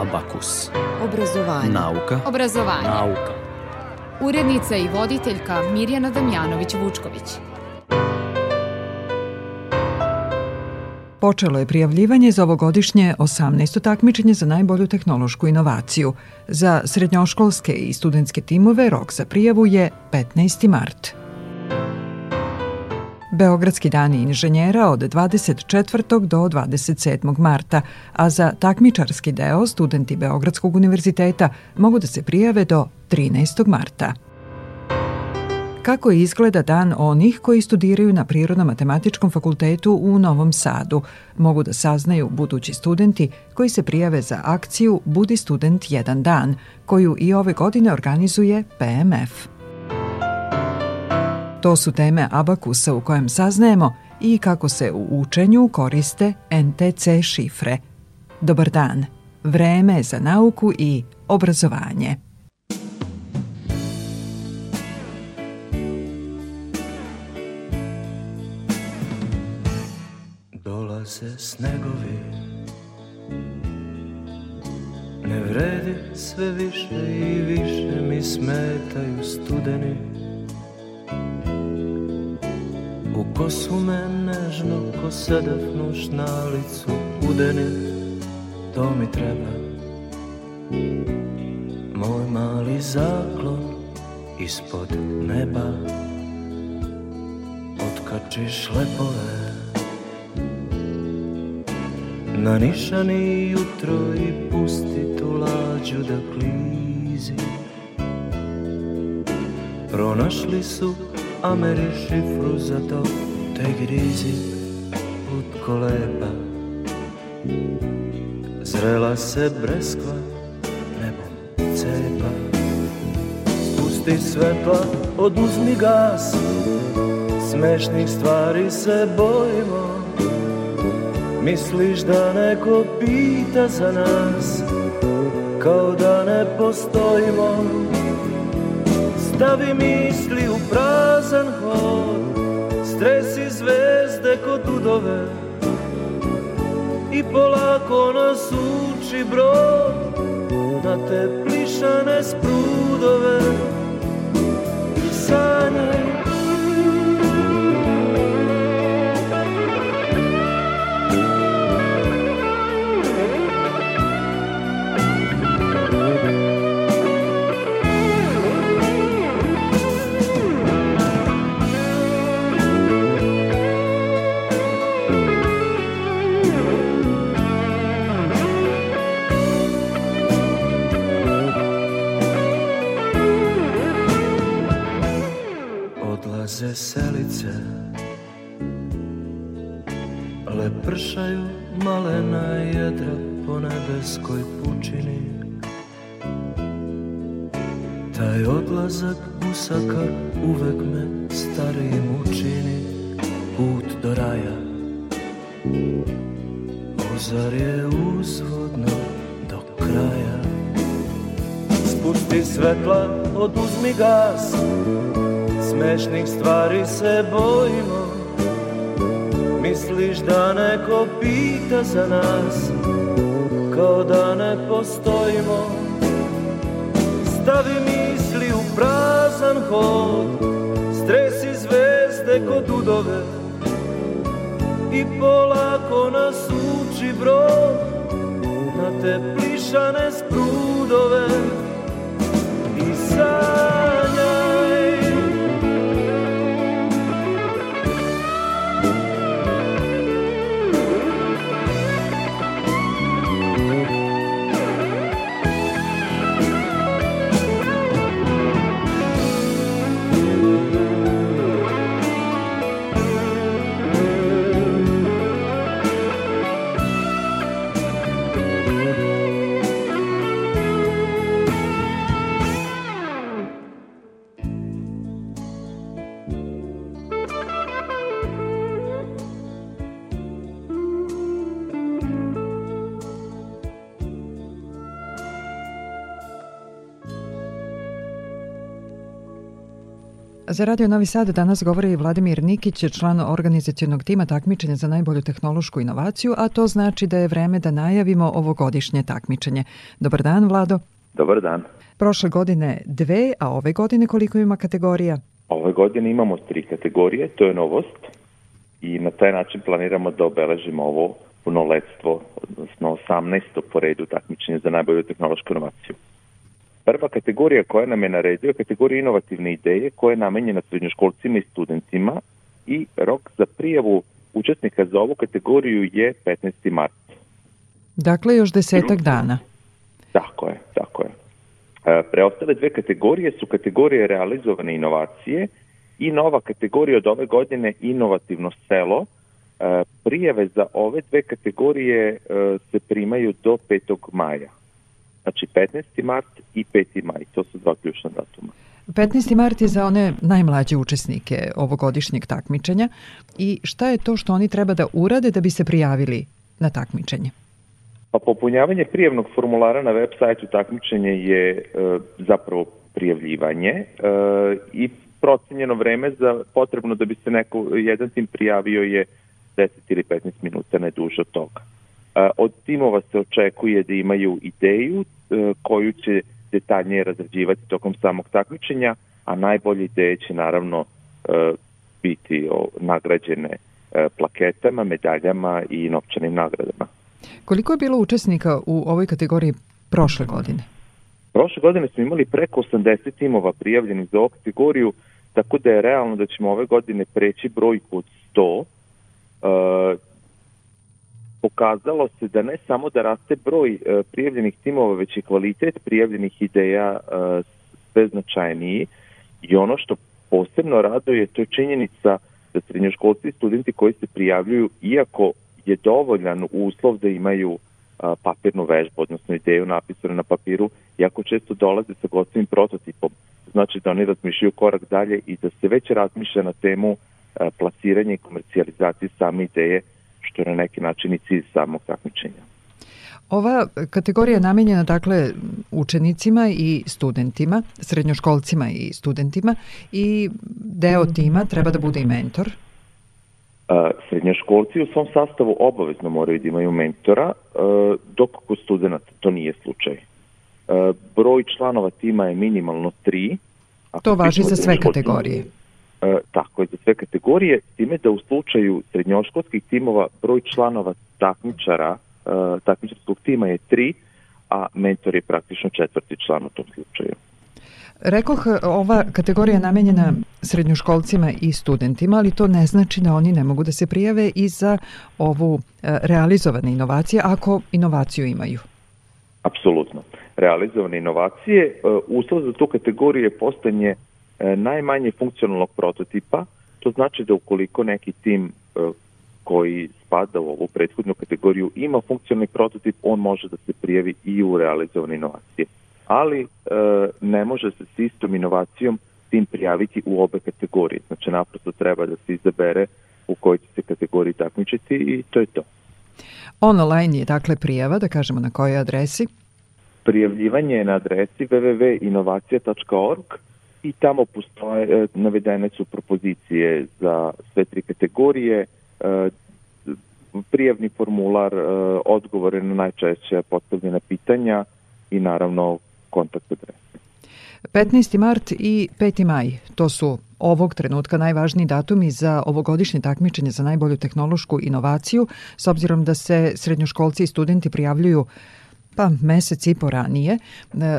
Abakus. Obrazovanje. Nauka. Obrazovanje. Nauka. Urednica i voditeljka Mirjana Damjanović-Vučković. Počelo je prijavljivanje za ovogodišnje 18. takmičenje za najbolju tehnološku inovaciju. Za srednjoškolske i studentske timove rok za prijavu je 15. mart. Beogradski dani inženjera od 24. do 27. marta, a za takmičarski deo studenti Beogradskog univerziteta mogu da se prijave do 13. marta. Kako izgleda dan onih koji studiraju na Prirodno-matematičkom fakultetu u Novom Sadu? Mogu da saznaju budući studenti koji se prijave za akciju Budi student jedan dan, koju i ove godine organizuje PMF. To su teme abakusa u kojem saznajemo i kako se u učenju koriste NTC šifre. Dobar dan. Vreme za nauku i obrazovanje. Dolaze snegovi Ne vredi sve više i više mi smetaju studeni U kosu me nežno ko sedefnuš na licu udeni To mi treba Moj mali zaklon ispod neba Otkačiš lepove Na nišani jutro i pusti tu lađu da klizi Pronašli su Ameri šifru za to Take it easy, put koleba Zrela se breskva, nebom cepa Spusti svetla, oduzmi gas Smešnih stvari se bojimo Misliš da neko pita za nas Kao da ne postojimo Davi misli u prazan hod Stresi zvezde kod udove I polako nas uči brod Na te plišane sprudove I sanje Lepršaju malena jedra po nebeskoj pučini Taj odlazak gusaka uvek me starijim učini Put do raja Ozar je uzvodno do kraja Spusti svetla, oduzmi gas Smešnih stvari se bojimo Misliš da neko pita za nas Kao da ne postojimo Stavi misli u prazan hod Stresi zvezde kod udove I polako nas uči brod Na te plišane sprudove Za Radio Novi Sad danas govori Vladimir Nikić, član organizacijonog tima takmičenja za najbolju tehnološku inovaciju, a to znači da je vreme da najavimo ovogodišnje takmičenje. Dobar dan, Vlado. Dobar dan. Prošle godine dve, a ove godine koliko ima kategorija? Ove godine imamo tri kategorije, to je novost i na taj način planiramo da obeležimo ovo punoletstvo, odnosno 18. po redu takmičenje za najbolju tehnološku inovaciju. Prva kategorija koja nam je naredio je kategorija inovativne ideje koja je namenjena srednjoškolcima i studentima i rok za prijavu učesnika za ovu kategoriju je 15. mart. Dakle, još desetak dana. Tako je, tako je. E, preostale dve kategorije su kategorije realizovane inovacije i nova kategorija od ove godine inovativno selo. E, prijave za ove dve kategorije e, se primaju do 5. maja. Znači 15. mart i 5. maj, to su dva ključna datuma. 15. mart je za one najmlađe učesnike ovogodišnjeg takmičenja i šta je to što oni treba da urade da bi se prijavili na takmičenje? Pa popunjavanje prijevnog formulara na web sajtu takmičenje je e, zapravo prijavljivanje e, i procenjeno vreme za potrebno da bi se neko, jedan tim prijavio je 10 ili 15 minuta ne duže od toga. Od timova se očekuje da imaju ideju e, koju će detaljnije razrađivati tokom samog takmičenja, a najbolje ideje će naravno e, biti nagrađene e, plaketama, medaljama i novčanim nagradama. Koliko je bilo učesnika u ovoj kategoriji prošle godine? Prošle godine smo imali preko 80 timova prijavljenih za ovu kategoriju, tako da je realno da ćemo ove godine preći brojku od 100 pokazalo se da ne samo da raste broj e, prijavljenih timova, već i kvalitet prijavljenih ideja e, sve značajniji i ono što posebno raduje to je činjenica da srednjoškolci i studenti koji se prijavljuju, iako je dovoljan uslov da imaju papirnu vežbu, odnosno ideju napisanu na papiru, jako često dolaze sa gotovim prototipom. Znači da oni razmišljaju korak dalje i da se već razmišlja na temu plasiranja i komercijalizacije same ideje što je na neki način i cilj samog takmičenja. Ova kategorija je namenjena dakle učenicima i studentima, srednjoškolcima i studentima i deo tima treba da bude i mentor. Srednjoškolci u svom sastavu obavezno moraju da imaju mentora, dok kod studenta to nije slučaj. Broj članova tima je minimalno tri. To važi za sve kategorije. E, tako je za sve kategorije, s time da u slučaju srednjoškolskih timova broj članova takmičara, e, takmičarskog tima je tri, a mentor je praktično četvrti član u tom slučaju. Rekoh, ova kategorija je namenjena srednjoškolcima i studentima, ali to ne znači da oni ne mogu da se prijave i za ovu e, realizovane inovacije, ako inovaciju imaju. Apsolutno. Realizovane inovacije, e, uslov za tu kategoriju je postanje E, najmanje funkcionalnog prototipa, to znači da ukoliko neki tim e, koji spada u ovu prethodnu kategoriju ima funkcionalni prototip, on može da se prijavi i u realizovane inovacije. Ali e, ne može se s istom inovacijom tim prijaviti u obe kategorije. Znači, naprosto treba da se izabere u kojoj će se kategoriji takmičiti i to je to. Online je dakle prijava, da kažemo na kojoj adresi? Prijavljivanje je na adresi www.inovacija.org i tamo postoje, e, navedene su propozicije za sve tri kategorije, e, prijavni formular, e, odgovore na najčešće postavljena pitanja i naravno kontakt adrese. 15. mart i 5. maj, to su ovog trenutka najvažniji datumi za ovogodišnje takmičenje za najbolju tehnološku inovaciju, s obzirom da se srednjoškolci i studenti prijavljuju pa mesec i po e,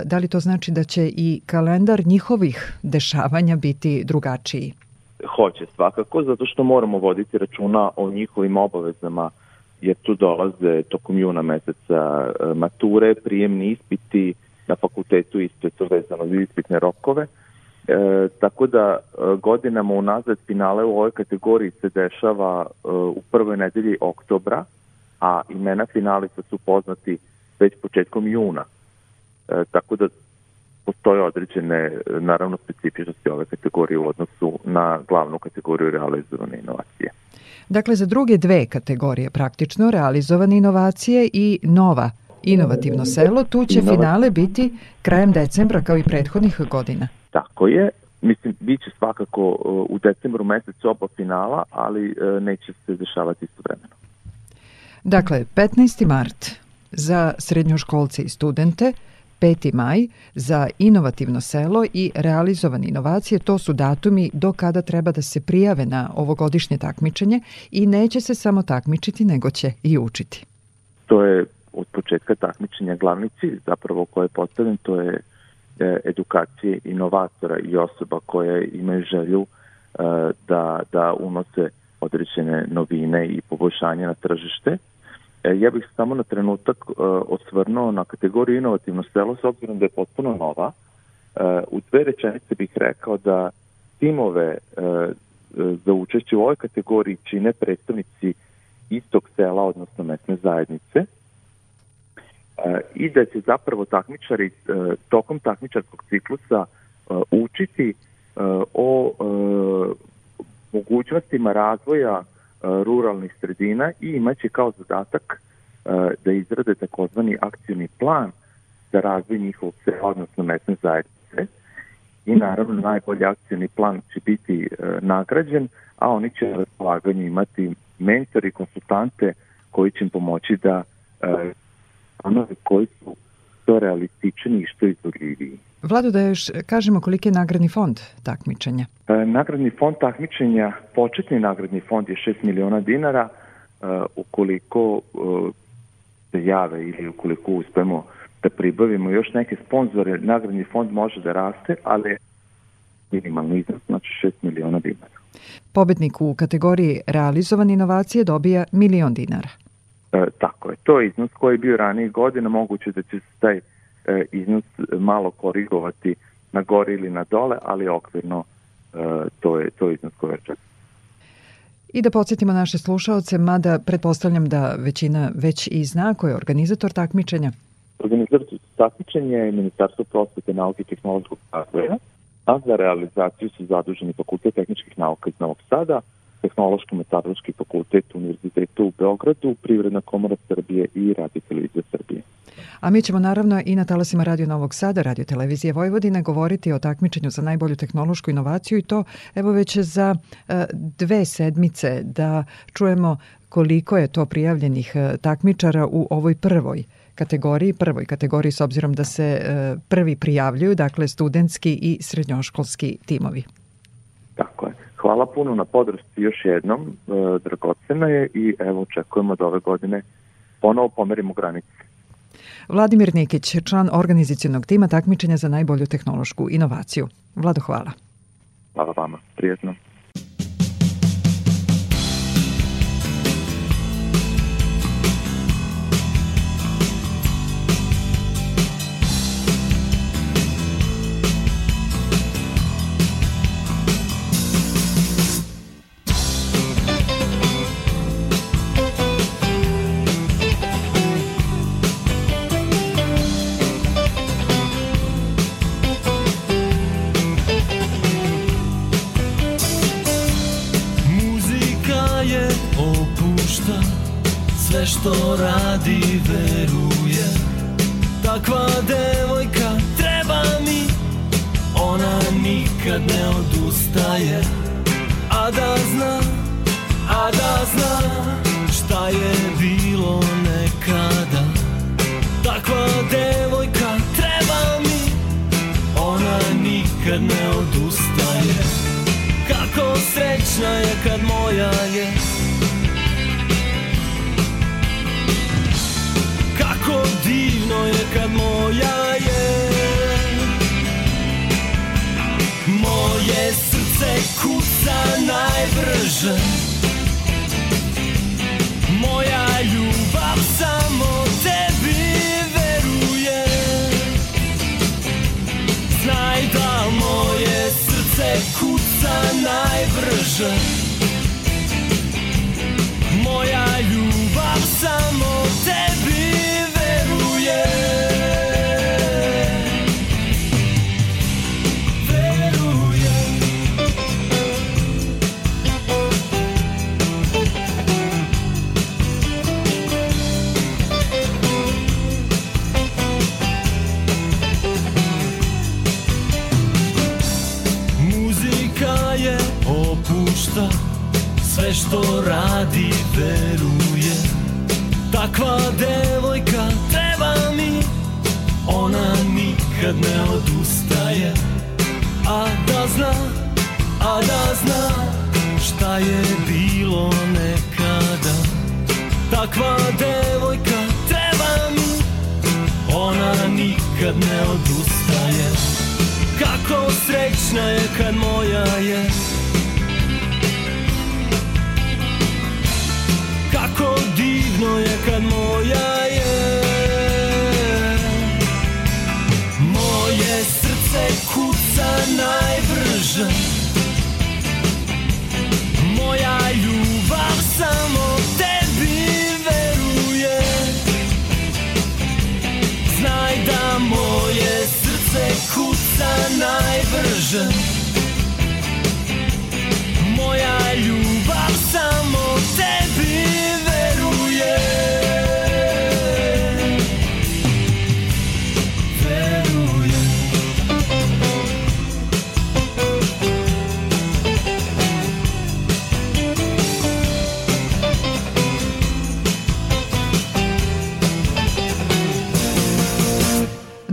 da li to znači da će i kalendar njihovih dešavanja biti drugačiji? Hoće svakako, zato što moramo voditi računa o njihovim obavezama, jer tu dolaze tokom juna meseca e, mature, prijemni ispiti na fakultetu to vezano za ispitne rokove, E, tako da e, godinama unazad finale u ovoj kategoriji se dešava e, u prvoj nedelji oktobra, a imena finalista su poznati već početkom juna. E, tako da postoje određene, naravno, specifičnosti ove kategorije u odnosu na glavnu kategoriju realizovane inovacije. Dakle, za druge dve kategorije praktično realizovane inovacije i nova inovativno selo, tu će Inovat... finale biti krajem decembra kao i prethodnih godina. Tako je, mislim, bit će svakako e, u decembru mesecu oba finala, ali e, neće se dešavati istovremeno. Dakle, 15. mart, za srednjoškolce i studente, 5. maj za inovativno selo i realizovane inovacije, to su datumi do kada treba da se prijave na ovogodišnje takmičenje i neće se samo takmičiti, nego će i učiti. To je od početka takmičenja glavni cilj zapravo koji je postavljen, to je e, edukacije inovatora i osoba koje imaju želju e, da, da unose određene novine i poboljšanje na tržište. E, ja bih samo na trenutak e, osvrnuo na kategoriju inovativno selo, s obzirom da je potpuno nova. E, u dve rečenice bih rekao da timove za učešće u ovoj kategoriji čine predstavnici istog sela, odnosno mesne zajednice, i da će zapravo takmičari tokom takmičarskog ciklusa učiti o mogućnostima razvoja E, ruralnih sredina i imaće kao zadatak e, da izrade takozvani akcijni plan za razvoj njihovog sela, odnosno mesne zajednice. I naravno najbolji akcijni plan će biti e, nagrađen, a oni će na raspolaganju imati mentori, i konsultante koji će im pomoći da planove koji su što realističniji i što izvodljiviji. Vlado, da još kažemo koliki je nagradni fond takmičenja. E, nagradni fond takmičenja, početni nagradni fond je 6 miliona dinara, e, ukoliko e, se jave ili ukoliko uspemo da pribavimo još neke sponzore, nagradni fond može da raste, ali minimalni iznos, znači 6 miliona dinara. Pobednik u kategoriji realizovan inovacije dobija milion dinara. E, tako je, to je iznos koji je bio ranije godina, moguće da će se taj E, iznos malo korigovati na gore ili na dole, ali okvirno e, to je, to je iznos koji očekujemo. I da podsjetimo naše slušaoce, mada pretpostavljam da većina već i zna ko je organizator takmičenja. Organizator takmičenja je Ministarstvo prosvete, nauke i tehnološkog razvoja, a za realizaciju su zaduženi Fakultet tehničkih nauka iz Novog Sada, Tehnološko-metalurški fakultet Univerziteta u Beogradu, Privredna komora Srbije i Radio Televizija Srbije. A mi ćemo naravno i na talasima Radio Novog Sada, Radio Televizije Vojvodine govoriti o takmičenju za najbolju tehnološku inovaciju i to evo već za e, dve sedmice da čujemo koliko je to prijavljenih e, takmičara u ovoj prvoj kategoriji, prvoj kategoriji s obzirom da se e, prvi prijavljuju, dakle studentski i srednjoškolski timovi. Tako je. Hvala puno na podršci još jednom, e, dragocena je i evo očekujemo da ove godine ponovo pomerimo granice. Vladimir Nikić, član organizacijonog tima takmičenja za najbolju tehnološku inovaciju. Vlado, hvala. Hvala vama. Prijetno. mladi veruje Takva devojka treba mi Ona nikad ne odustaje A da zna, a da zna Šta je bilo nekada Takva devojka treba mi Ona nikad ne odustaje Kako srećna je kad može vision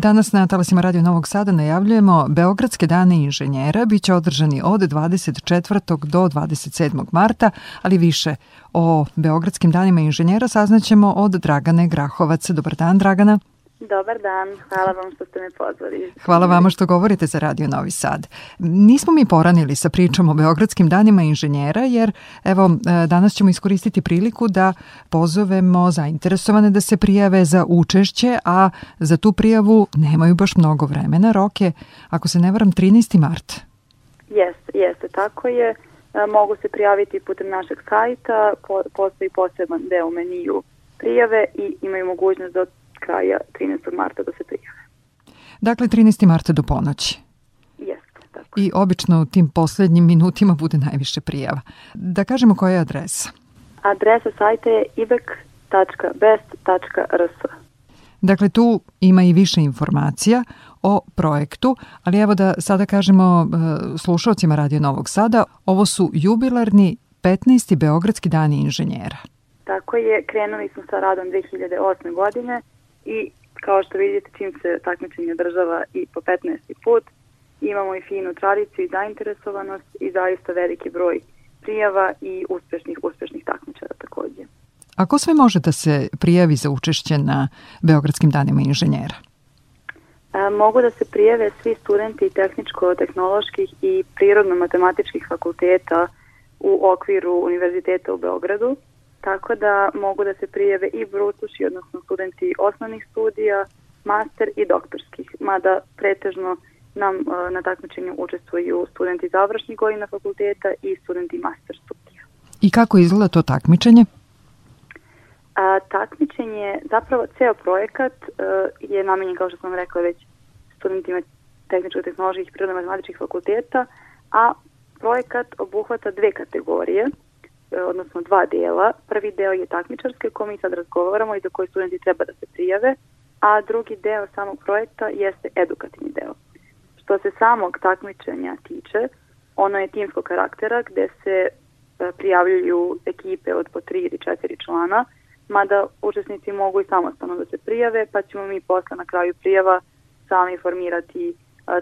Danas na Talasima Radio Novog Sada najavljujemo Beogradske dane inženjera. Biće održani od 24. do 27. marta, ali više o Beogradskim danima inženjera saznaćemo od Dragane Grahovac. Dobar dan, Dragana. Dobar dan, hvala vam što ste me pozvali. Hvala vama što govorite za Radio Novi Sad. Nismo mi poranili sa pričom o Beogradskim danima inženjera, jer evo e, danas ćemo iskoristiti priliku da pozovemo zainteresovane da se prijave za učešće, a za tu prijavu nemaju baš mnogo vremena. Rok je, ako se ne varam, 13. mart. Jeste, jeste, tako je. E, mogu se prijaviti putem našeg sajta, postoji poseban deo meniju prijave i imaju mogućnost da od kraja 13. marta da se prijave. Dakle, 13. marta do ponoći. Jeste, tako. I obično u tim poslednjim minutima bude najviše prijava. Da kažemo koja je adresa? Adresa sajta je ibek.best.rs. Dakle, tu ima i više informacija o projektu, ali evo da sada kažemo e, slušalcima Radio Novog Sada, ovo su jubilarni 15. Beogradski dani inženjera. Tako je, krenuli smo sa radom 2008. godine i kao što vidite čim se takmičenje država i po 15. put, imamo i finu tradiciju i zainteresovanost i zaista veliki broj prijava i uspešnih, uspešnih takmičara takođe. A ko sve može da se prijavi za učešće na Beogradskim danima inženjera? A, e, mogu da se prijave svi studenti tehničko-tehnoloških i prirodno-matematičkih fakulteta u okviru Univerziteta u Beogradu tako da mogu da se prijave i brutuši, odnosno studenti osnovnih studija, master i doktorskih, mada pretežno nam e, na takmičenju učestvuju studenti završnih godina fakulteta i studenti master studija. I kako izgleda to takmičenje? A, takmičenje, zapravo ceo projekat e, je namenjen, kao što sam rekla već, studentima tehničko-tehnoloških i prirodno-matematičkih fakulteta, a projekat obuhvata dve kategorije – E, odnosno dva dela. Prvi deo je takmičarski o kome sad razgovaramo i za koji studenti treba da se prijave, a drugi deo samog projekta jeste edukativni deo. Što se samog takmičenja tiče, ono je timskog karaktera gde se e, prijavljuju ekipe od po tri ili četiri člana, mada učesnici mogu i samostalno da se prijave, pa ćemo mi posle na kraju prijava sami formirati e,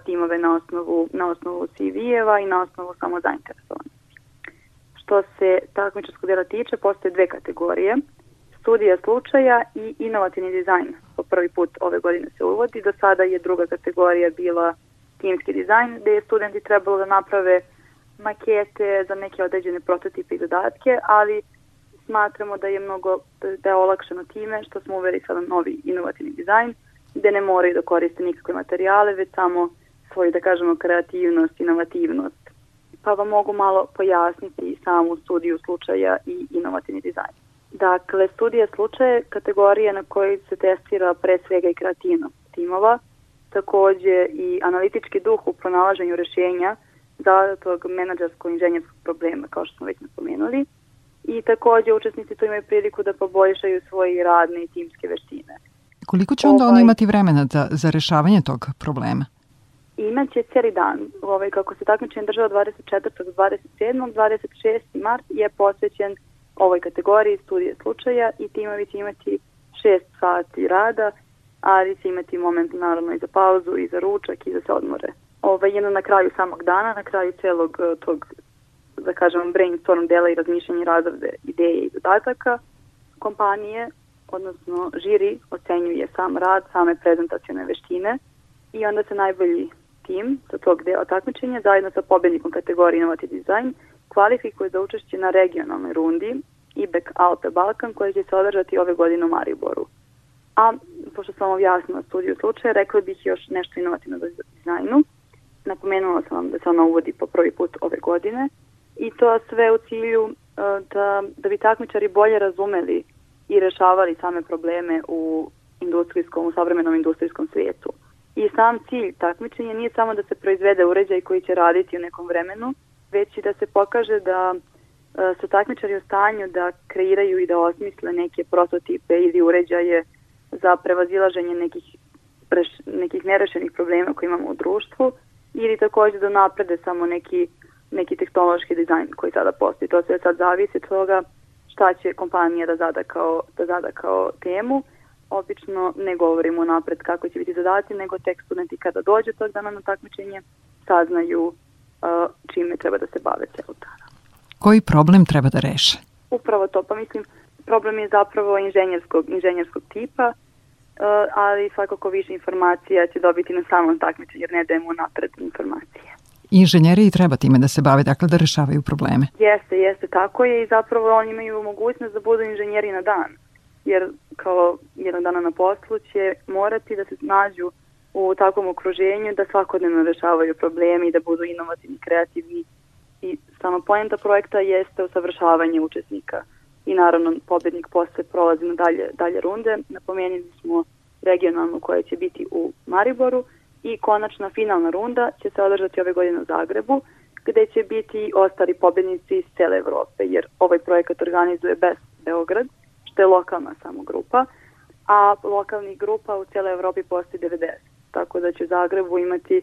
timove na osnovu, na osnovu CV-eva i na osnovu samo zainteresovanja. Što se takmičarskog dela tiče, postoje dve kategorije. Studija slučaja i inovativni dizajn. Po prvi put ove godine se uvodi. Do sada je druga kategorija bila timski dizajn, gde je studenti trebalo da naprave makete za neke određene prototipe i dodatke, ali smatramo da je mnogo da je olakšano time što smo uveli sada novi inovativni dizajn, gde ne moraju da koriste nikakve materijale, već samo svoju, da kažemo, kreativnost, inovativnost pa vam mogu malo pojasniti samu studiju slučaja i inovativni dizajn. Dakle, studija slučaja je kategorija na kojoj se testira pre svega i kreativno timova, takođe i analitički duh u pronalaženju rešenja za tog menadžersko-inženjerskog problema, kao što smo već napomenuli, i takođe učesnici tu imaju priliku da poboljšaju svoje radne i timske veštine. Koliko će onda ovaj... oni imati vremena za, za rešavanje tog problema? i imaće cijeli dan, ovaj, kako se takmičenje država 24. do 27. 26. mart je posvećen ovoj kategoriji studije slučaja i timovi će imati 6 sati rada, ali će imati moment naravno i za pauzu i za ručak i za se odmore. Ovaj, jedno na kraju samog dana, na kraju celog eh, tog, da kažem, brainstorm dela i razmišljanja razrade ideje i dodataka kompanije, odnosno žiri ocenjuje sam rad, same prezentacione veštine i onda se najbolji tim sa tog dela takmičenja zajedno sa pobednikom kategorije Inovati dizajn kvalifikuje za učešće na regionalnoj rundi IBEC Alpe Balkan koja će se održati ove godine u Mariboru. A pošto sam objasnila studiju slučaja, rekla bih još nešto inovativno za dizajnu. Napomenula sam vam da se ona uvodi po prvi put ove godine i to sve u cilju e, da, da bi takmičari bolje razumeli i rešavali same probleme u industrijskom, u savremenom industrijskom svijetu. I sam cilj takmičenja nije samo da se proizvede uređaj koji će raditi u nekom vremenu, već i da se pokaže da e, su takmičari u stanju da kreiraju i da osmisle neke prototipe ili uređaje za prevazilaženje nekih, preš, nekih nerešenih problema koje imamo u društvu ili takođe da naprede samo neki, neki tehnološki dizajn koji sada postoji. To sve sad zavisi od toga šta će kompanija da zada kao, da zada kao temu obično ne govorimo napred kako će biti zadaci, nego tek studenti kada dođe tog dana na takmičenje saznaju uh, čime treba da se bave celo dana. Koji problem treba da reše? Upravo to, pa mislim, problem je zapravo inženjerskog, inženjerskog tipa, uh, ali svakako više informacija će dobiti na samom takmičenju jer ne dajemo napred informacije inženjeri i treba time da se bave, dakle da rešavaju probleme. Jeste, jeste, tako je i zapravo oni imaju mogućnost da budu inženjeri na dan jer kao jednog dana na poslu će morati da se nađu u takvom okruženju da svakodnevno rešavaju probleme i da budu inovativni, kreativni i sama poenta projekta jeste usavršavanje učesnika i naravno pobednik posle prolazi na dalje, dalje runde. Napomenili smo regionalnu koja će biti u Mariboru i konačna finalna runda će se održati ove godine u Zagrebu gde će biti ostali pobednici iz cele Evrope jer ovaj projekat organizuje bez Beograd To je lokalna samo grupa, a lokalnih grupa u cijeloj Evropi postoji 90. Tako da će Zagrebu imati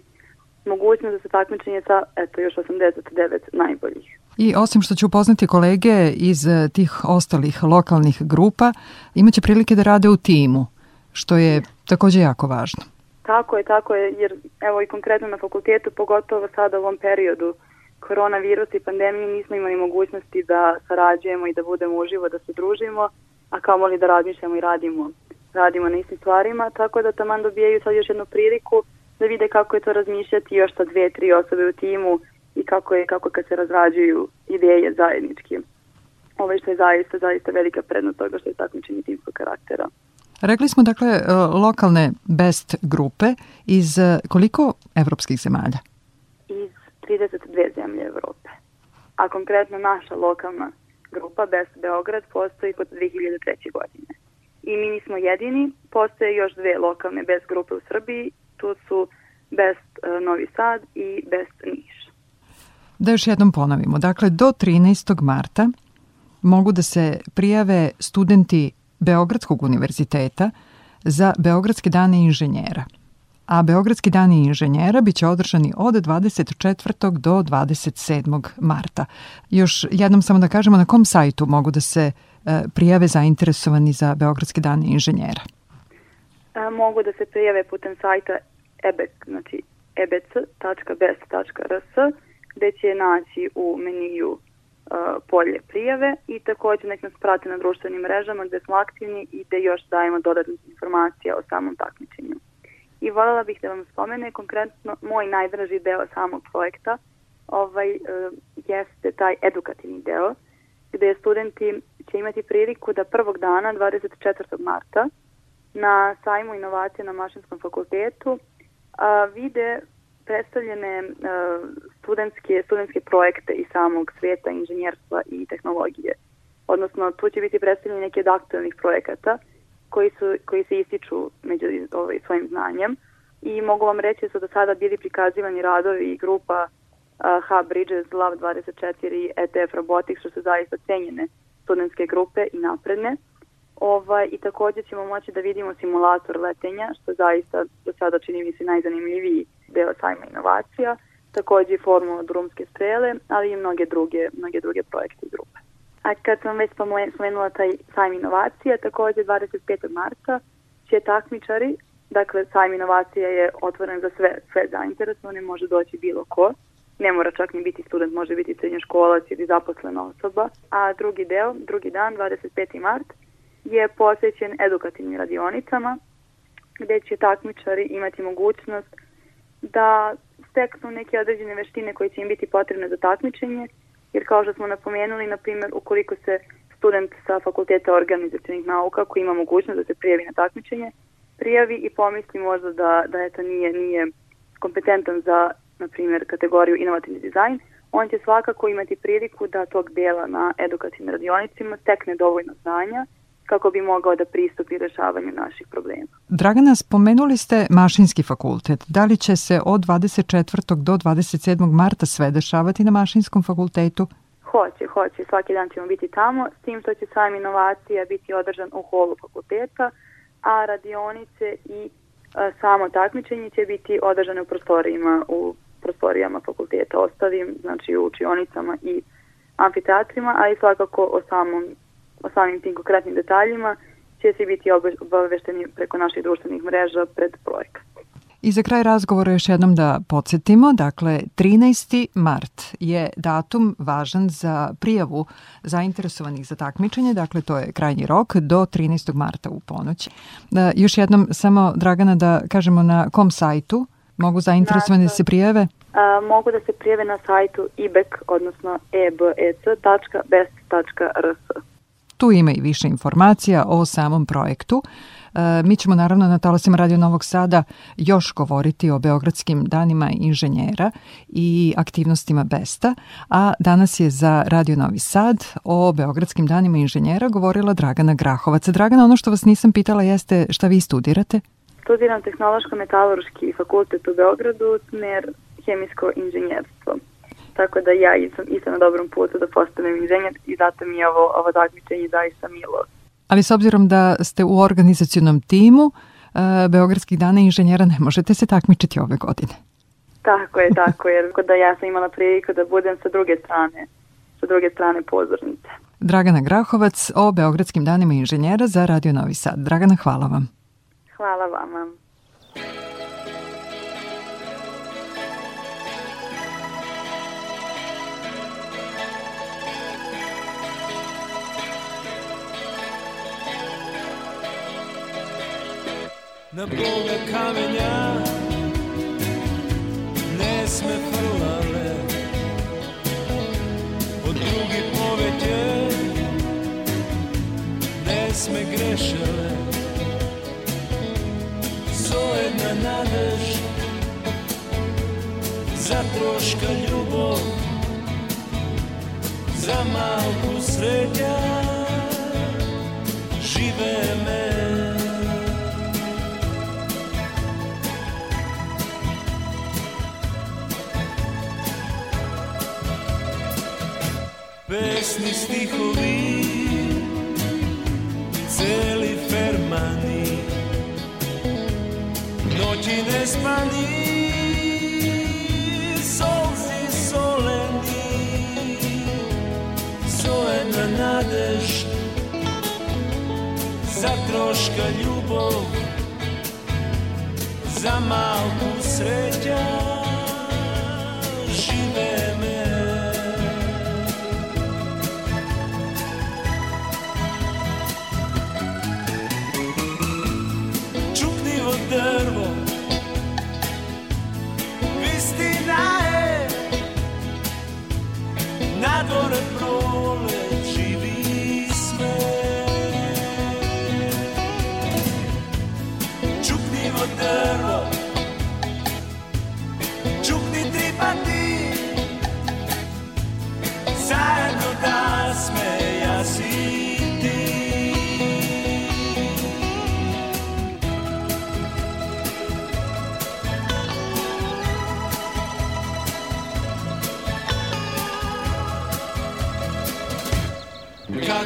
mogućnost da se takmičenje sa eto, još 89 najboljih. I osim što će upoznati kolege iz eh, tih ostalih lokalnih grupa, imaće prilike da rade u timu, što je takođe jako važno. Tako je, tako je, jer evo i konkretno na fakultetu, pogotovo sada u ovom periodu koronavirus i pandemije, nismo imali mogućnosti da sarađujemo i da budemo uživo, da se družimo, a kamoli da razmišljamo i radimo, radimo na istim stvarima, tako da taman dobijaju sad još jednu priliku da vide kako je to razmišljati još sa dve, tri osobe u timu i kako je kako kad se razrađuju ideje zajednički. Ovo što je zaista, zaista velika prednost toga što je takmičenje timskog karaktera. Rekli smo dakle e, lokalne best grupe iz e, koliko evropskih zemalja? Iz 32 zemlje Evrope. A konkretno naša lokalna grupa Best Beograd postoji od 2003. godine. I mi nismo jedini, postoje još dve lokalne Best grupe u Srbiji, tu su Best e, Novi Sad i Best Niš. Da još jednom ponovimo, dakle do 13. marta mogu da se prijave studenti Beogradskog univerziteta za Beogradske dane inženjera – a Beogradski dani inženjera biće održani od 24. do 27. marta. Još jednom samo da kažemo na kom sajtu mogu da se e, prijave zainteresovani za Beogradski dan inženjera. E, mogu da se prijave putem sajta ebec, znači ebec.best.rs gde će je naći u meniju e, polje prijave i takođe nek nas prate na društvenim mrežama gde smo aktivni i gde još dajemo dodatne informacije o samom takmičenju i voljela bih da vam spomene konkretno moj najdraži deo samog projekta ovaj, e, jeste taj edukativni deo gde studenti će imati priliku da prvog dana, 24. marta, na sajmu inovacije na Mašinskom fakultetu a, vide predstavljene e, studentske, studentske projekte iz samog sveta inženjerstva i tehnologije. Odnosno, tu će biti predstavljene neke od aktualnih projekata – koji, su, koji se ističu među ovaj, svojim znanjem i mogu vam reći da su do sada bili prikazivani radovi i grupa uh, Hub Bridges, Lab 24 i ETF Robotics, što su zaista cenjene studentske grupe i napredne. Ovaj, I takođe ćemo moći da vidimo simulator letenja, što zaista do sada čini mi se najzanimljiviji deo sajma inovacija, takođe i formulu drumske strele, ali i mnoge druge, mnoge druge projekte i grupe. A kad sam već spomenula taj sajm inovacija, takođe 25. marta će takmičari, dakle sajm inovacija je otvoren za sve, sve zainteresovane, može doći bilo ko, ne mora čak ni biti student, može biti srednjoškolac ili zaposlena osoba. A drugi deo, drugi dan, 25. mart, je posvećen edukativnim radionicama, gde će takmičari imati mogućnost da steknu neke određene veštine koje će im biti potrebne za takmičenje jer kao što smo napomenuli, na primjer, ukoliko se student sa fakulteta organizacijenih nauka koji ima mogućnost da se prijavi na takmičenje, prijavi i pomisli možda da, da eto nije, nije kompetentan za, na primjer, kategoriju inovativni dizajn, on će svakako imati priliku da tog dela na edukativnim radionicima stekne dovoljno znanja kako bi mogao da pristupi rešavanju naših problema. Dragana, spomenuli ste Mašinski fakultet. Da li će se od 24. do 27. marta sve dešavati na Mašinskom fakultetu? Hoće, hoće. Svaki dan ćemo biti tamo, s tim što će sajam inovacija biti održan u holu fakulteta, a radionice i a, samo takmičenje će biti održane u prostorijima, u prostorijama fakulteta ostavim, znači u učionicama i amfiteatrima, a i svakako o samom o samim tim konkretnim detaljima će svi biti obavešteni preko naših društvenih mreža pred projekat. I za kraj razgovora još jednom da podsjetimo, dakle 13. mart je datum važan za prijavu zainteresovanih za takmičenje, dakle to je krajnji rok do 13. marta u ponoć. E, još jednom samo Dragana da kažemo na kom sajtu mogu zainteresovane da se prijave? A, e, mogu da se prijave na sajtu ibec, odnosno ebec.best.rs. Tu ima i više informacija o samom projektu. E, mi ćemo naravno na talasima Radio Novog Sada još govoriti o Beogradskim danima inženjera i aktivnostima Besta, a danas je za Radio Novi Sad o Beogradskim danima inženjera govorila Dragana Grahovac. Dragana, ono što vas nisam pitala jeste šta vi studirate? Studiram Tehnološko-metaloruški fakultet u Beogradu, smer hemijsko inženjerstvo. Tako da ja sam isto na dobrom putu da postanem inženjer i zato mi je ovo, ovo takmičenje zaista milo. Ali s obzirom da ste u organizacijonom timu e, Beogradskih dana inženjera ne možete se takmičiti ove godine. Tako je, tako je. Tako da ja sam imala priliku da budem sa druge strane, sa druge strane pozornice. Dragana Grahovac o Beogradskim danima inženjera za Radio Novi Sad. Dragana, hvala vam. Hvala vama. na boga kamenja ne sme frlale od drugi povetje ne sme grešale zojedna nadež za troška ljubov za malku sredja žive me pesni stihovi Celi fermani Noći ne spani Solzi soleni Soena nadež Za troška ljubov Za malku sreća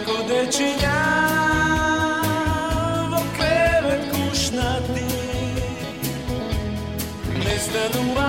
Куди чиняв окремет кушнати, не станував.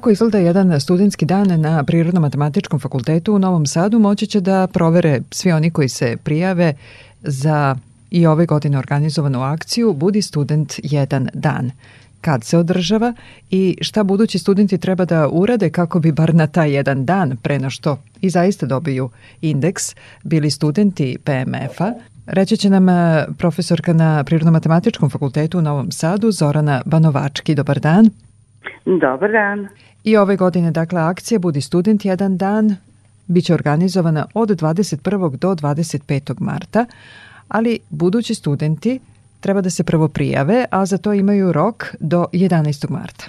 kako izgleda jedan studentski dan na Prirodno-matematičkom fakultetu u Novom Sadu moći će da provere svi oni koji se prijave za i ove godine organizovanu akciju Budi student jedan dan kad se održava i šta budući studenti treba da urade kako bi bar na taj jedan dan pre na što i zaista dobiju indeks bili studenti PMF-a. Reći će nam e, profesorka na Prirodno-matematičkom fakultetu u Novom Sadu Zorana Banovački. Dobar dan. Dobar dan. I ove godine, dakle, akcija Budi student jedan dan biće organizovana od 21. do 25. marta, ali budući studenti treba da se prvo prijave, a za to imaju rok do 11. marta.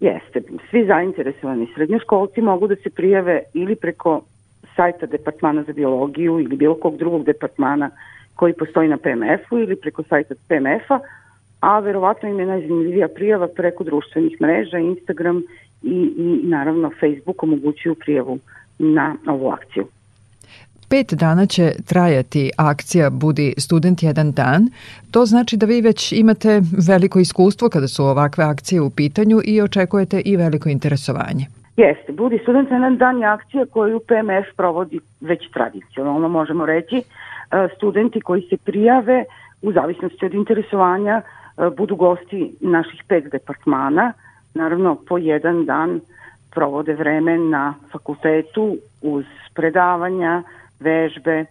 Jeste, svi zainteresovani srednjoškolci mogu da se prijave ili preko sajta Departmana za biologiju ili bilo kog drugog departmana koji postoji na PMF-u ili preko sajta PMF-a, a verovatno im je najzanimljivija prijava preko društvenih mreža, Instagram i, i naravno Facebook omogućuju prijavu na ovu akciju. Pet dana će trajati akcija Budi student jedan dan. To znači da vi već imate veliko iskustvo kada su ovakve akcije u pitanju i očekujete i veliko interesovanje. Jeste, Budi student jedan dan je akcija koju PMF provodi već tradicionalno, možemo reći. E, studenti koji se prijave u zavisnosti od interesovanja e, budu gosti naših pet departmana – naravno po jedan dan provode vreme na fakultetu uz predavanja, vežbe,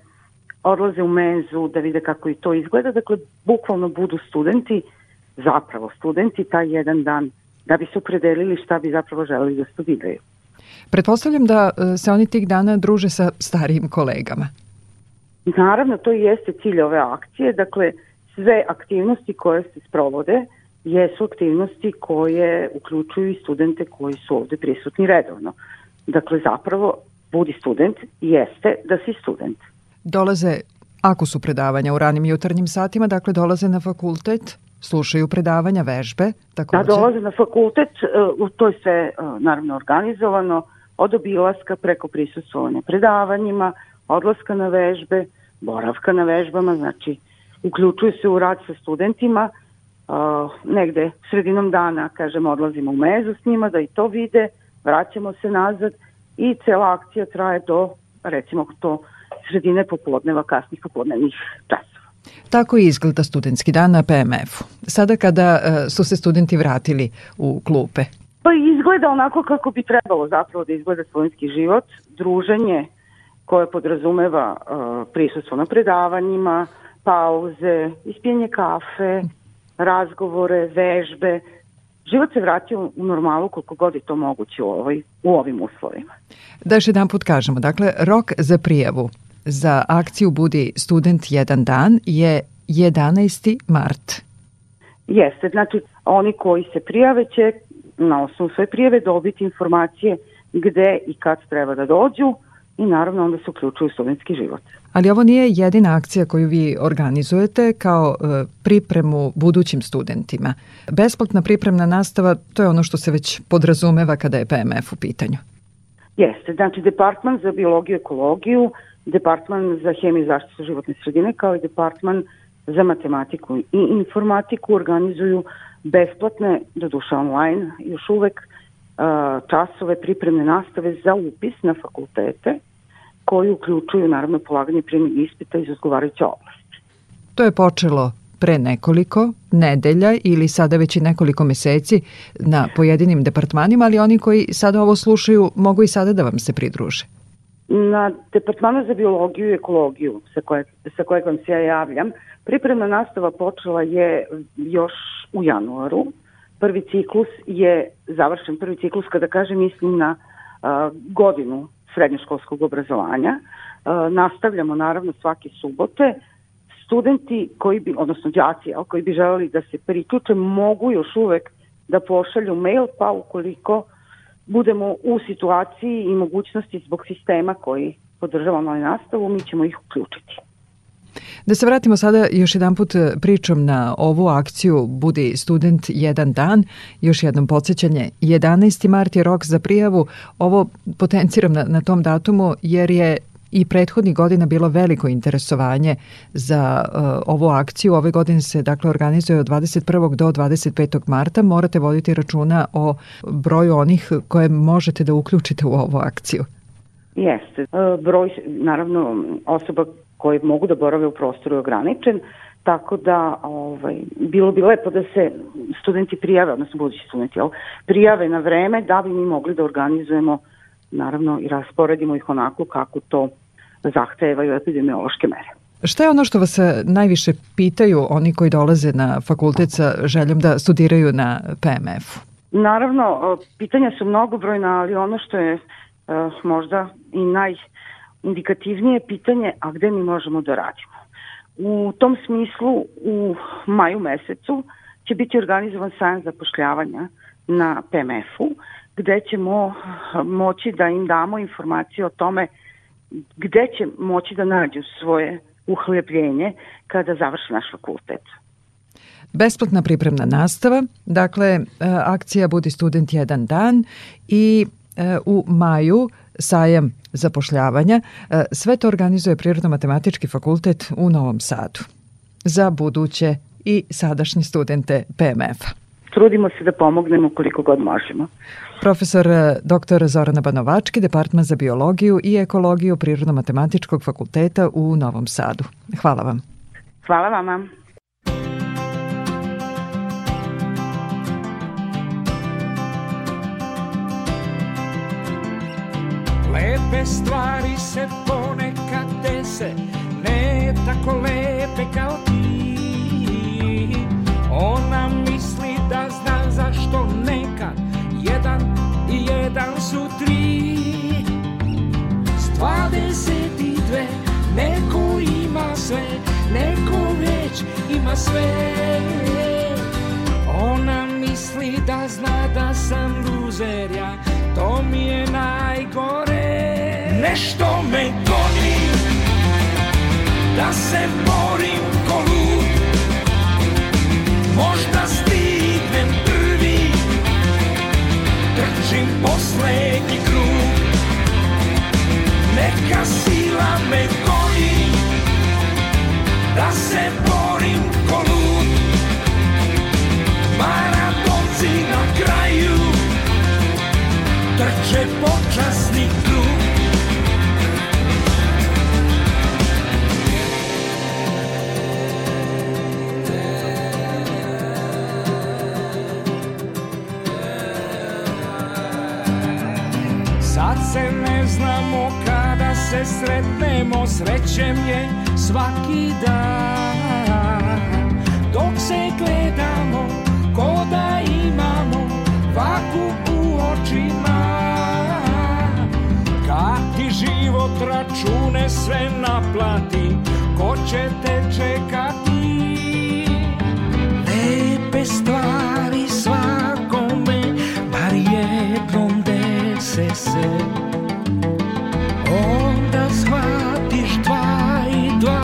odlaze u menzu da vide kako i to izgleda. Dakle, bukvalno budu studenti, zapravo studenti taj jedan dan da bi se opredelili šta bi zapravo želeli da studiraju. Pretpostavljam da e, se oni tih dana druže sa starijim kolegama. Naravno, to i jeste cilj ove akcije. Dakle, sve aktivnosti koje se sprovode – jesu aktivnosti koje uključuju i studente koji su ovde prisutni redovno. Dakle, zapravo, budi student jeste da si student. Dolaze, ako su predavanja u ranim jutarnjim satima, dakle dolaze na fakultet, slušaju predavanja, vežbe, takođe? Da, dolaze na fakultet, e, u to je sve e, naravno organizovano, od obilaska preko prisustvovanja predavanjima, odlaska na vežbe, boravka na vežbama, znači uključuju se u rad sa studentima, uh, negde sredinom dana, kažem, odlazimo u mezu s njima da i to vide, vraćamo se nazad i cela akcija traje do, recimo, to sredine popodneva, kasnih popodnevnih časova. Tako i izgleda studentski dan na PMF-u. Sada kada uh, su se studenti vratili u klupe? Pa izgleda onako kako bi trebalo zapravo da izgleda studentski život, druženje koje podrazumeva uh, prisustvo na predavanjima, pauze, ispijenje kafe, razgovore, vežbe. Život se vratio u normalu koliko god je to moguće u, ovoj, u ovim uslovima. Da još jedan put kažemo, dakle, rok za prijavu za akciju Budi student jedan dan je 11. mart. Jeste, znači oni koji se prijave će na osnovu svoje prijave dobiti informacije gde i kad treba da dođu, i naravno onda se uključuju u studentski život. Ali ovo nije jedina akcija koju vi organizujete kao e, pripremu budućim studentima. Besplatna pripremna nastava, to je ono što se već podrazumeva kada je PMF u pitanju. Jeste, znači Departman za biologiju i ekologiju, Departman za hemiju i zaštitu životne sredine kao i Departman za matematiku i informatiku organizuju besplatne, doduše online još uvek, e, časove pripremne nastave za upis na fakultete koji uključuju naravno polaganje primjeg ispita iz odgovarajuće oblasti. To je počelo pre nekoliko nedelja ili sada već i nekoliko meseci na pojedinim departmanima, ali oni koji sada ovo slušaju mogu i sada da vam se pridruže. Na Departmanu za biologiju i ekologiju sa, koje, sa kojeg vam se ja javljam, pripremna nastava počela je još u januaru. Prvi ciklus je završen, prvi ciklus kada kažem mislim na a, godinu srednjoškolskog obrazovanja. E, nastavljamo naravno svake subote. Studenti koji bi, odnosno đaci, koji bi želeli da se priključe, mogu još uvek da pošalju mail, pa ukoliko budemo u situaciji i mogućnosti zbog sistema koji podržava online nastavu, mi ćemo ih uključiti. Da se vratimo sada još jedan put e, pričom na ovu akciju Budi student jedan dan. Još jednom podsjećanje, 11. mart je rok za prijavu. Ovo potenciram na, na tom datumu jer je i prethodnih godina bilo veliko interesovanje za uh, ovu akciju. Ove godine se dakle organizuje od 21. do 25. marta. Morate voditi računa o broju onih koje možete da uključite u ovu akciju. Jeste. E, broj, naravno, osoba koji mogu da borave u prostoru je ograničen, tako da ovaj, bilo bi lepo da se studenti prijave, odnosno budući studenti, jel, prijave na vreme da bi mi mogli da organizujemo naravno i rasporedimo ih onako kako to zahtevaju epidemiološke mere. Šta je ono što vas najviše pitaju oni koji dolaze na fakultet sa željom da studiraju na PMF-u? Naravno, pitanja su mnogobrojna, ali ono što je e, možda i naj, indikativnije pitanje a gde mi možemo da radimo. U tom smislu u maju mesecu će biti organizovan sajam zapošljavanja na PMF-u gde ćemo moći da im damo informacije o tome gde će moći da nađu svoje uhlepljenje kada završi naš fakultet. Besplatna pripremna nastava, dakle e, akcija Budi student jedan dan i e, u maju sajam zapošljavanja. E, sve to organizuje Prirodno-matematički fakultet u Novom Sadu za buduće i sadašnje studente PMF-a. Trudimo se da pomognemo koliko god možemo. Profesor e, dr. Zorana Banovački, Departman za biologiju i ekologiju Prirodno-matematičkog fakulteta u Novom Sadu. Hvala vam. Hvala vama. lepe stvari se ponekad dese Ne tako lepe kao ti Ona misli da zna zašto neka Jedan i jedan su tri S dvadeset i dve Neko ima sve Neko već ima sve Ona misli da zna da sam luzer ja To mi je nešto me goni Da se borim ko lud Možda stignem prvi Trčim poslednji krug Neka sila me goni Da se borim se sretnemo, srećem je svaki dan. Dok se gledamo, ko da imamo vaku u očima. Kad ti život račune sve naplati, ko će te čekati? Lepe stvari svakome, bar jednom dese se shvatiš dva i dva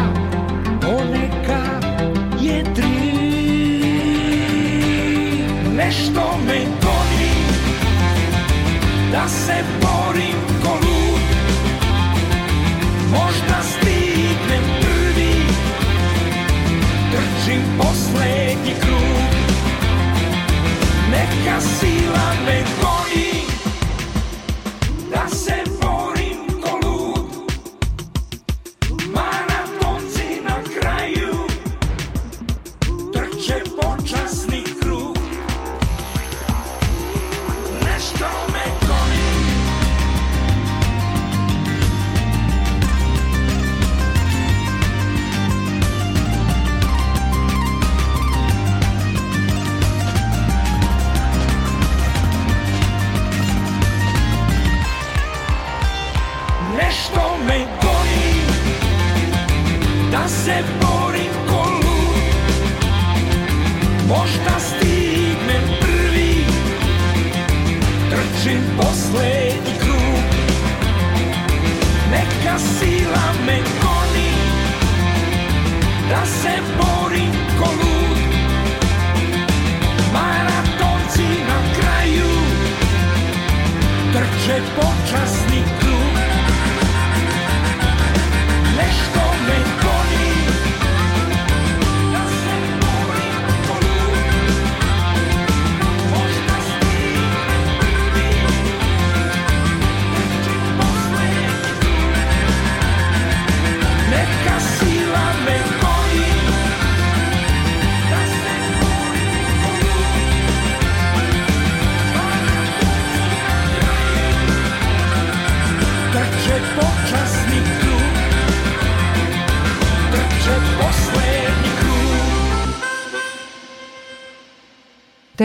Poneka je tri Nešto me goni Da se borim ko lud Možda stignem prvi Trčim poslednji krug Neka sila me goni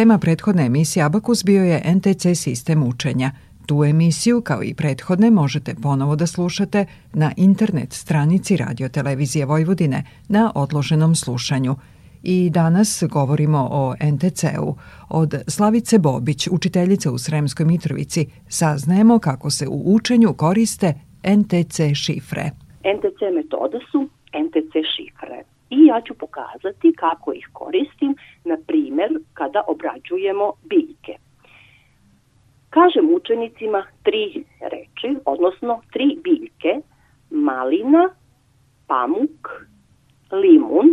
Tema prethodne emisije Abakus bio je NTC sistem učenja. Tu emisiju, kao i prethodne, možete ponovo da slušate na internet stranici radiotelevizije Vojvodine na odloženom slušanju. I danas govorimo o NTC-u. Od Slavice Bobić, učiteljice u Sremskoj Mitrovici, saznajemo kako se u učenju koriste NTC šifre. NTC metoda su NTC šifre i ja ću pokazati kako ih koristim, na primjer kada obrađujemo biljke. Kažem učenicima tri reči, odnosno tri biljke, malina, pamuk, limun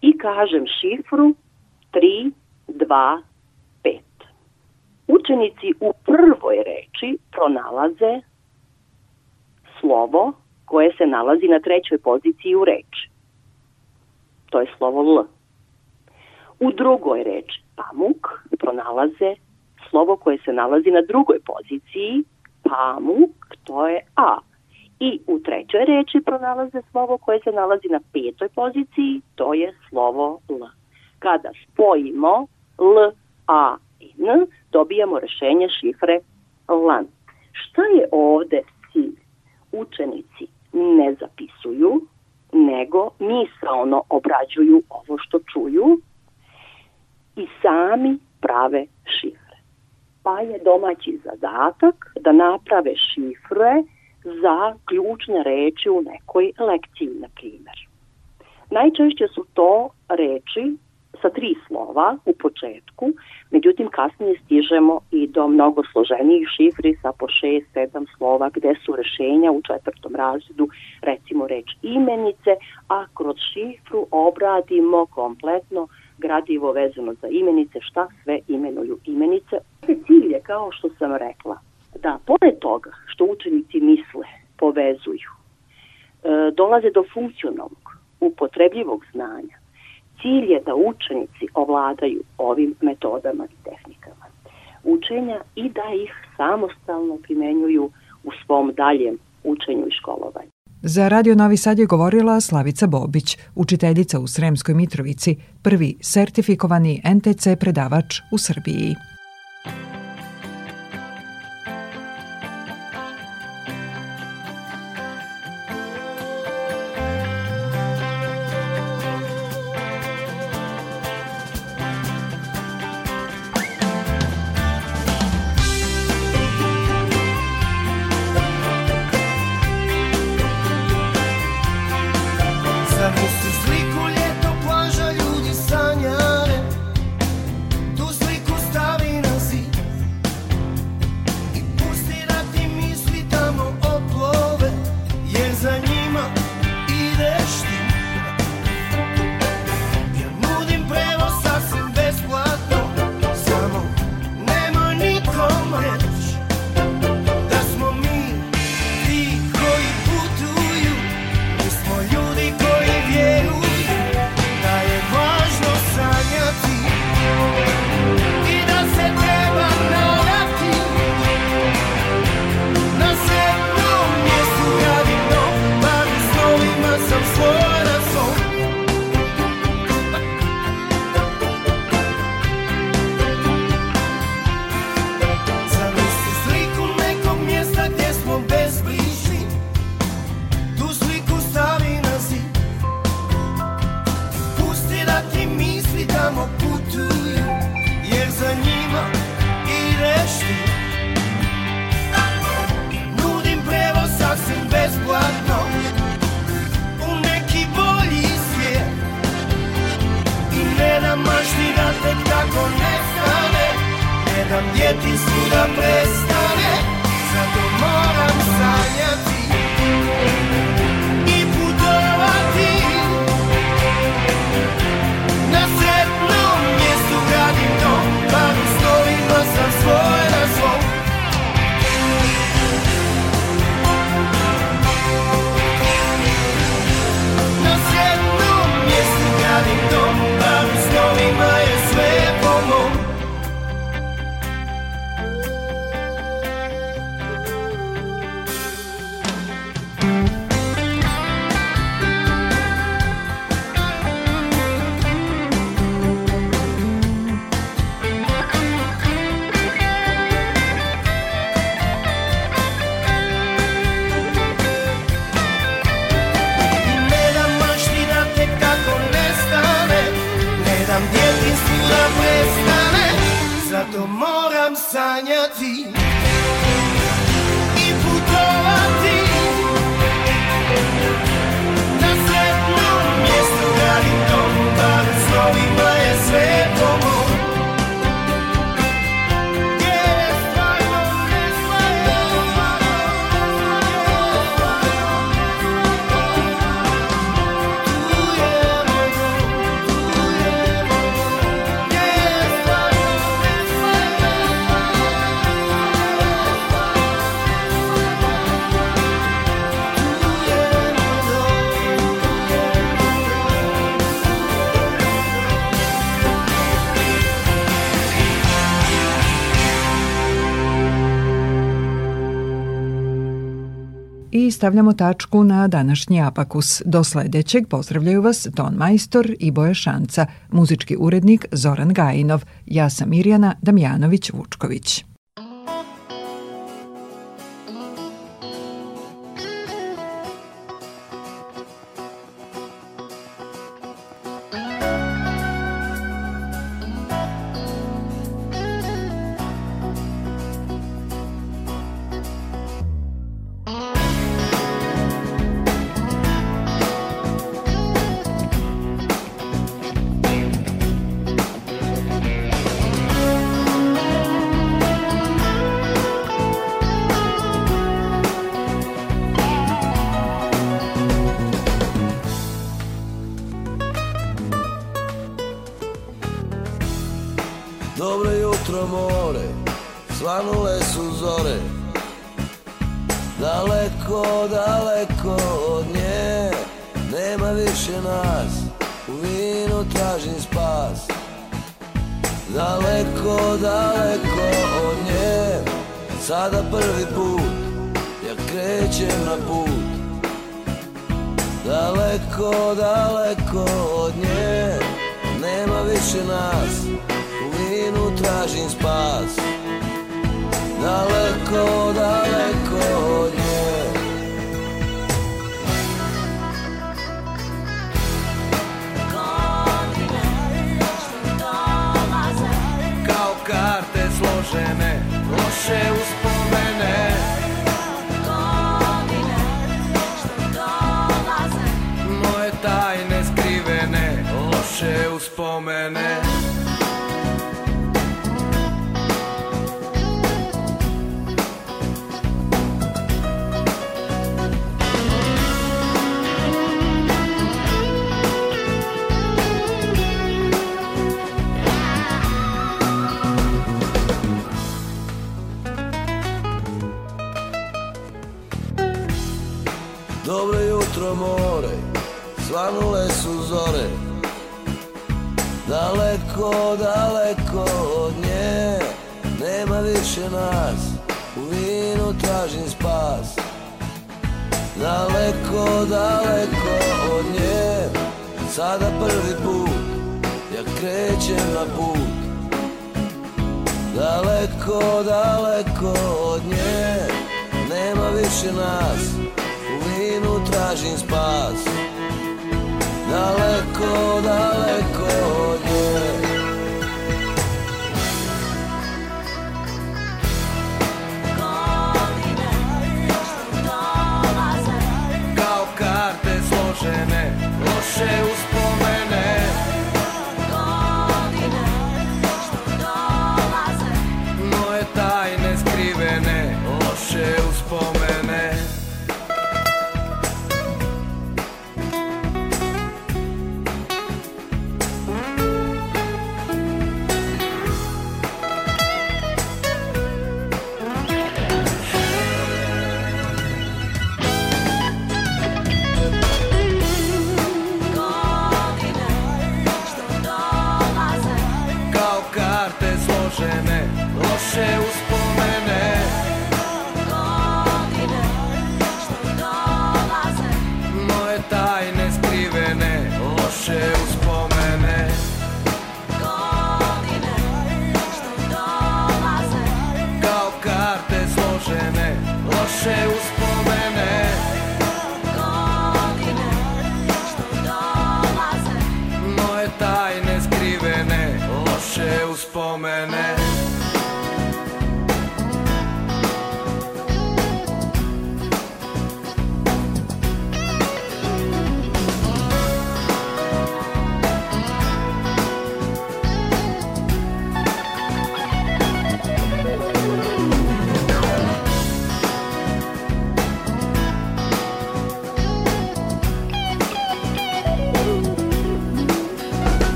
i kažem šifru 3, 2, 5. Učenici u prvoj reči pronalaze slovo koje se nalazi na trećoj poziciji u reči to je slovo L. U drugoj reči pamuk pronalaze slovo koje se nalazi na drugoj poziciji, pamuk, to je A. I u trećoj reči pronalaze slovo koje se nalazi na petoj poziciji, to je slovo L. Kada spojimo L, A, N, dobijamo rešenje šifre LAN. Šta je ovde cilj? Učenici ne zapisuju, nego misaono obrađuju ovo što čuju i sami prave šifre. Pa je domaći zadatak da naprave šifre za ključne reči u nekoj lekciji, na primer. Najčešće su to reči sa tri slova u početku, međutim kasnije stižemo i do mnogo složenijih šifri sa po šest, sedam slova gde su rešenja u četvrtom razredu, recimo reč imenice, a kroz šifru obradimo kompletno gradivo vezano za imenice, šta sve imenuju imenice. Ovaj cilj je, kao što sam rekla, da pored toga što učenici misle, povezuju, e, dolaze do funkcionalnog, upotrebljivog znanja, Cilj je da učenici ovladaju ovim metodama i tehnikama učenja i da ih samostalno primenjuju u svom daljem učenju i školovanju. Za Radio Novi Sad je govorila Slavica Bobić, učiteljica u Sremskoj Mitrovici, prvi sertifikovani NTC predavač u Srbiji. stavljamo tačku na današnji Apakus. Do sledećeg pozdravljaju vas Ton Majstor i Boja Šanca, muzički urednik Zoran Gajinov. Ja sam Mirjana Damjanović-Vučković. spomene tako daleko od nje Nema više nas, u vinu tražim spas Daleko, daleko od nje Sada prvi put, ja krećem na put Daleko, daleko od nje Nema više nas, u vinu tražim spas Daleko, daleko od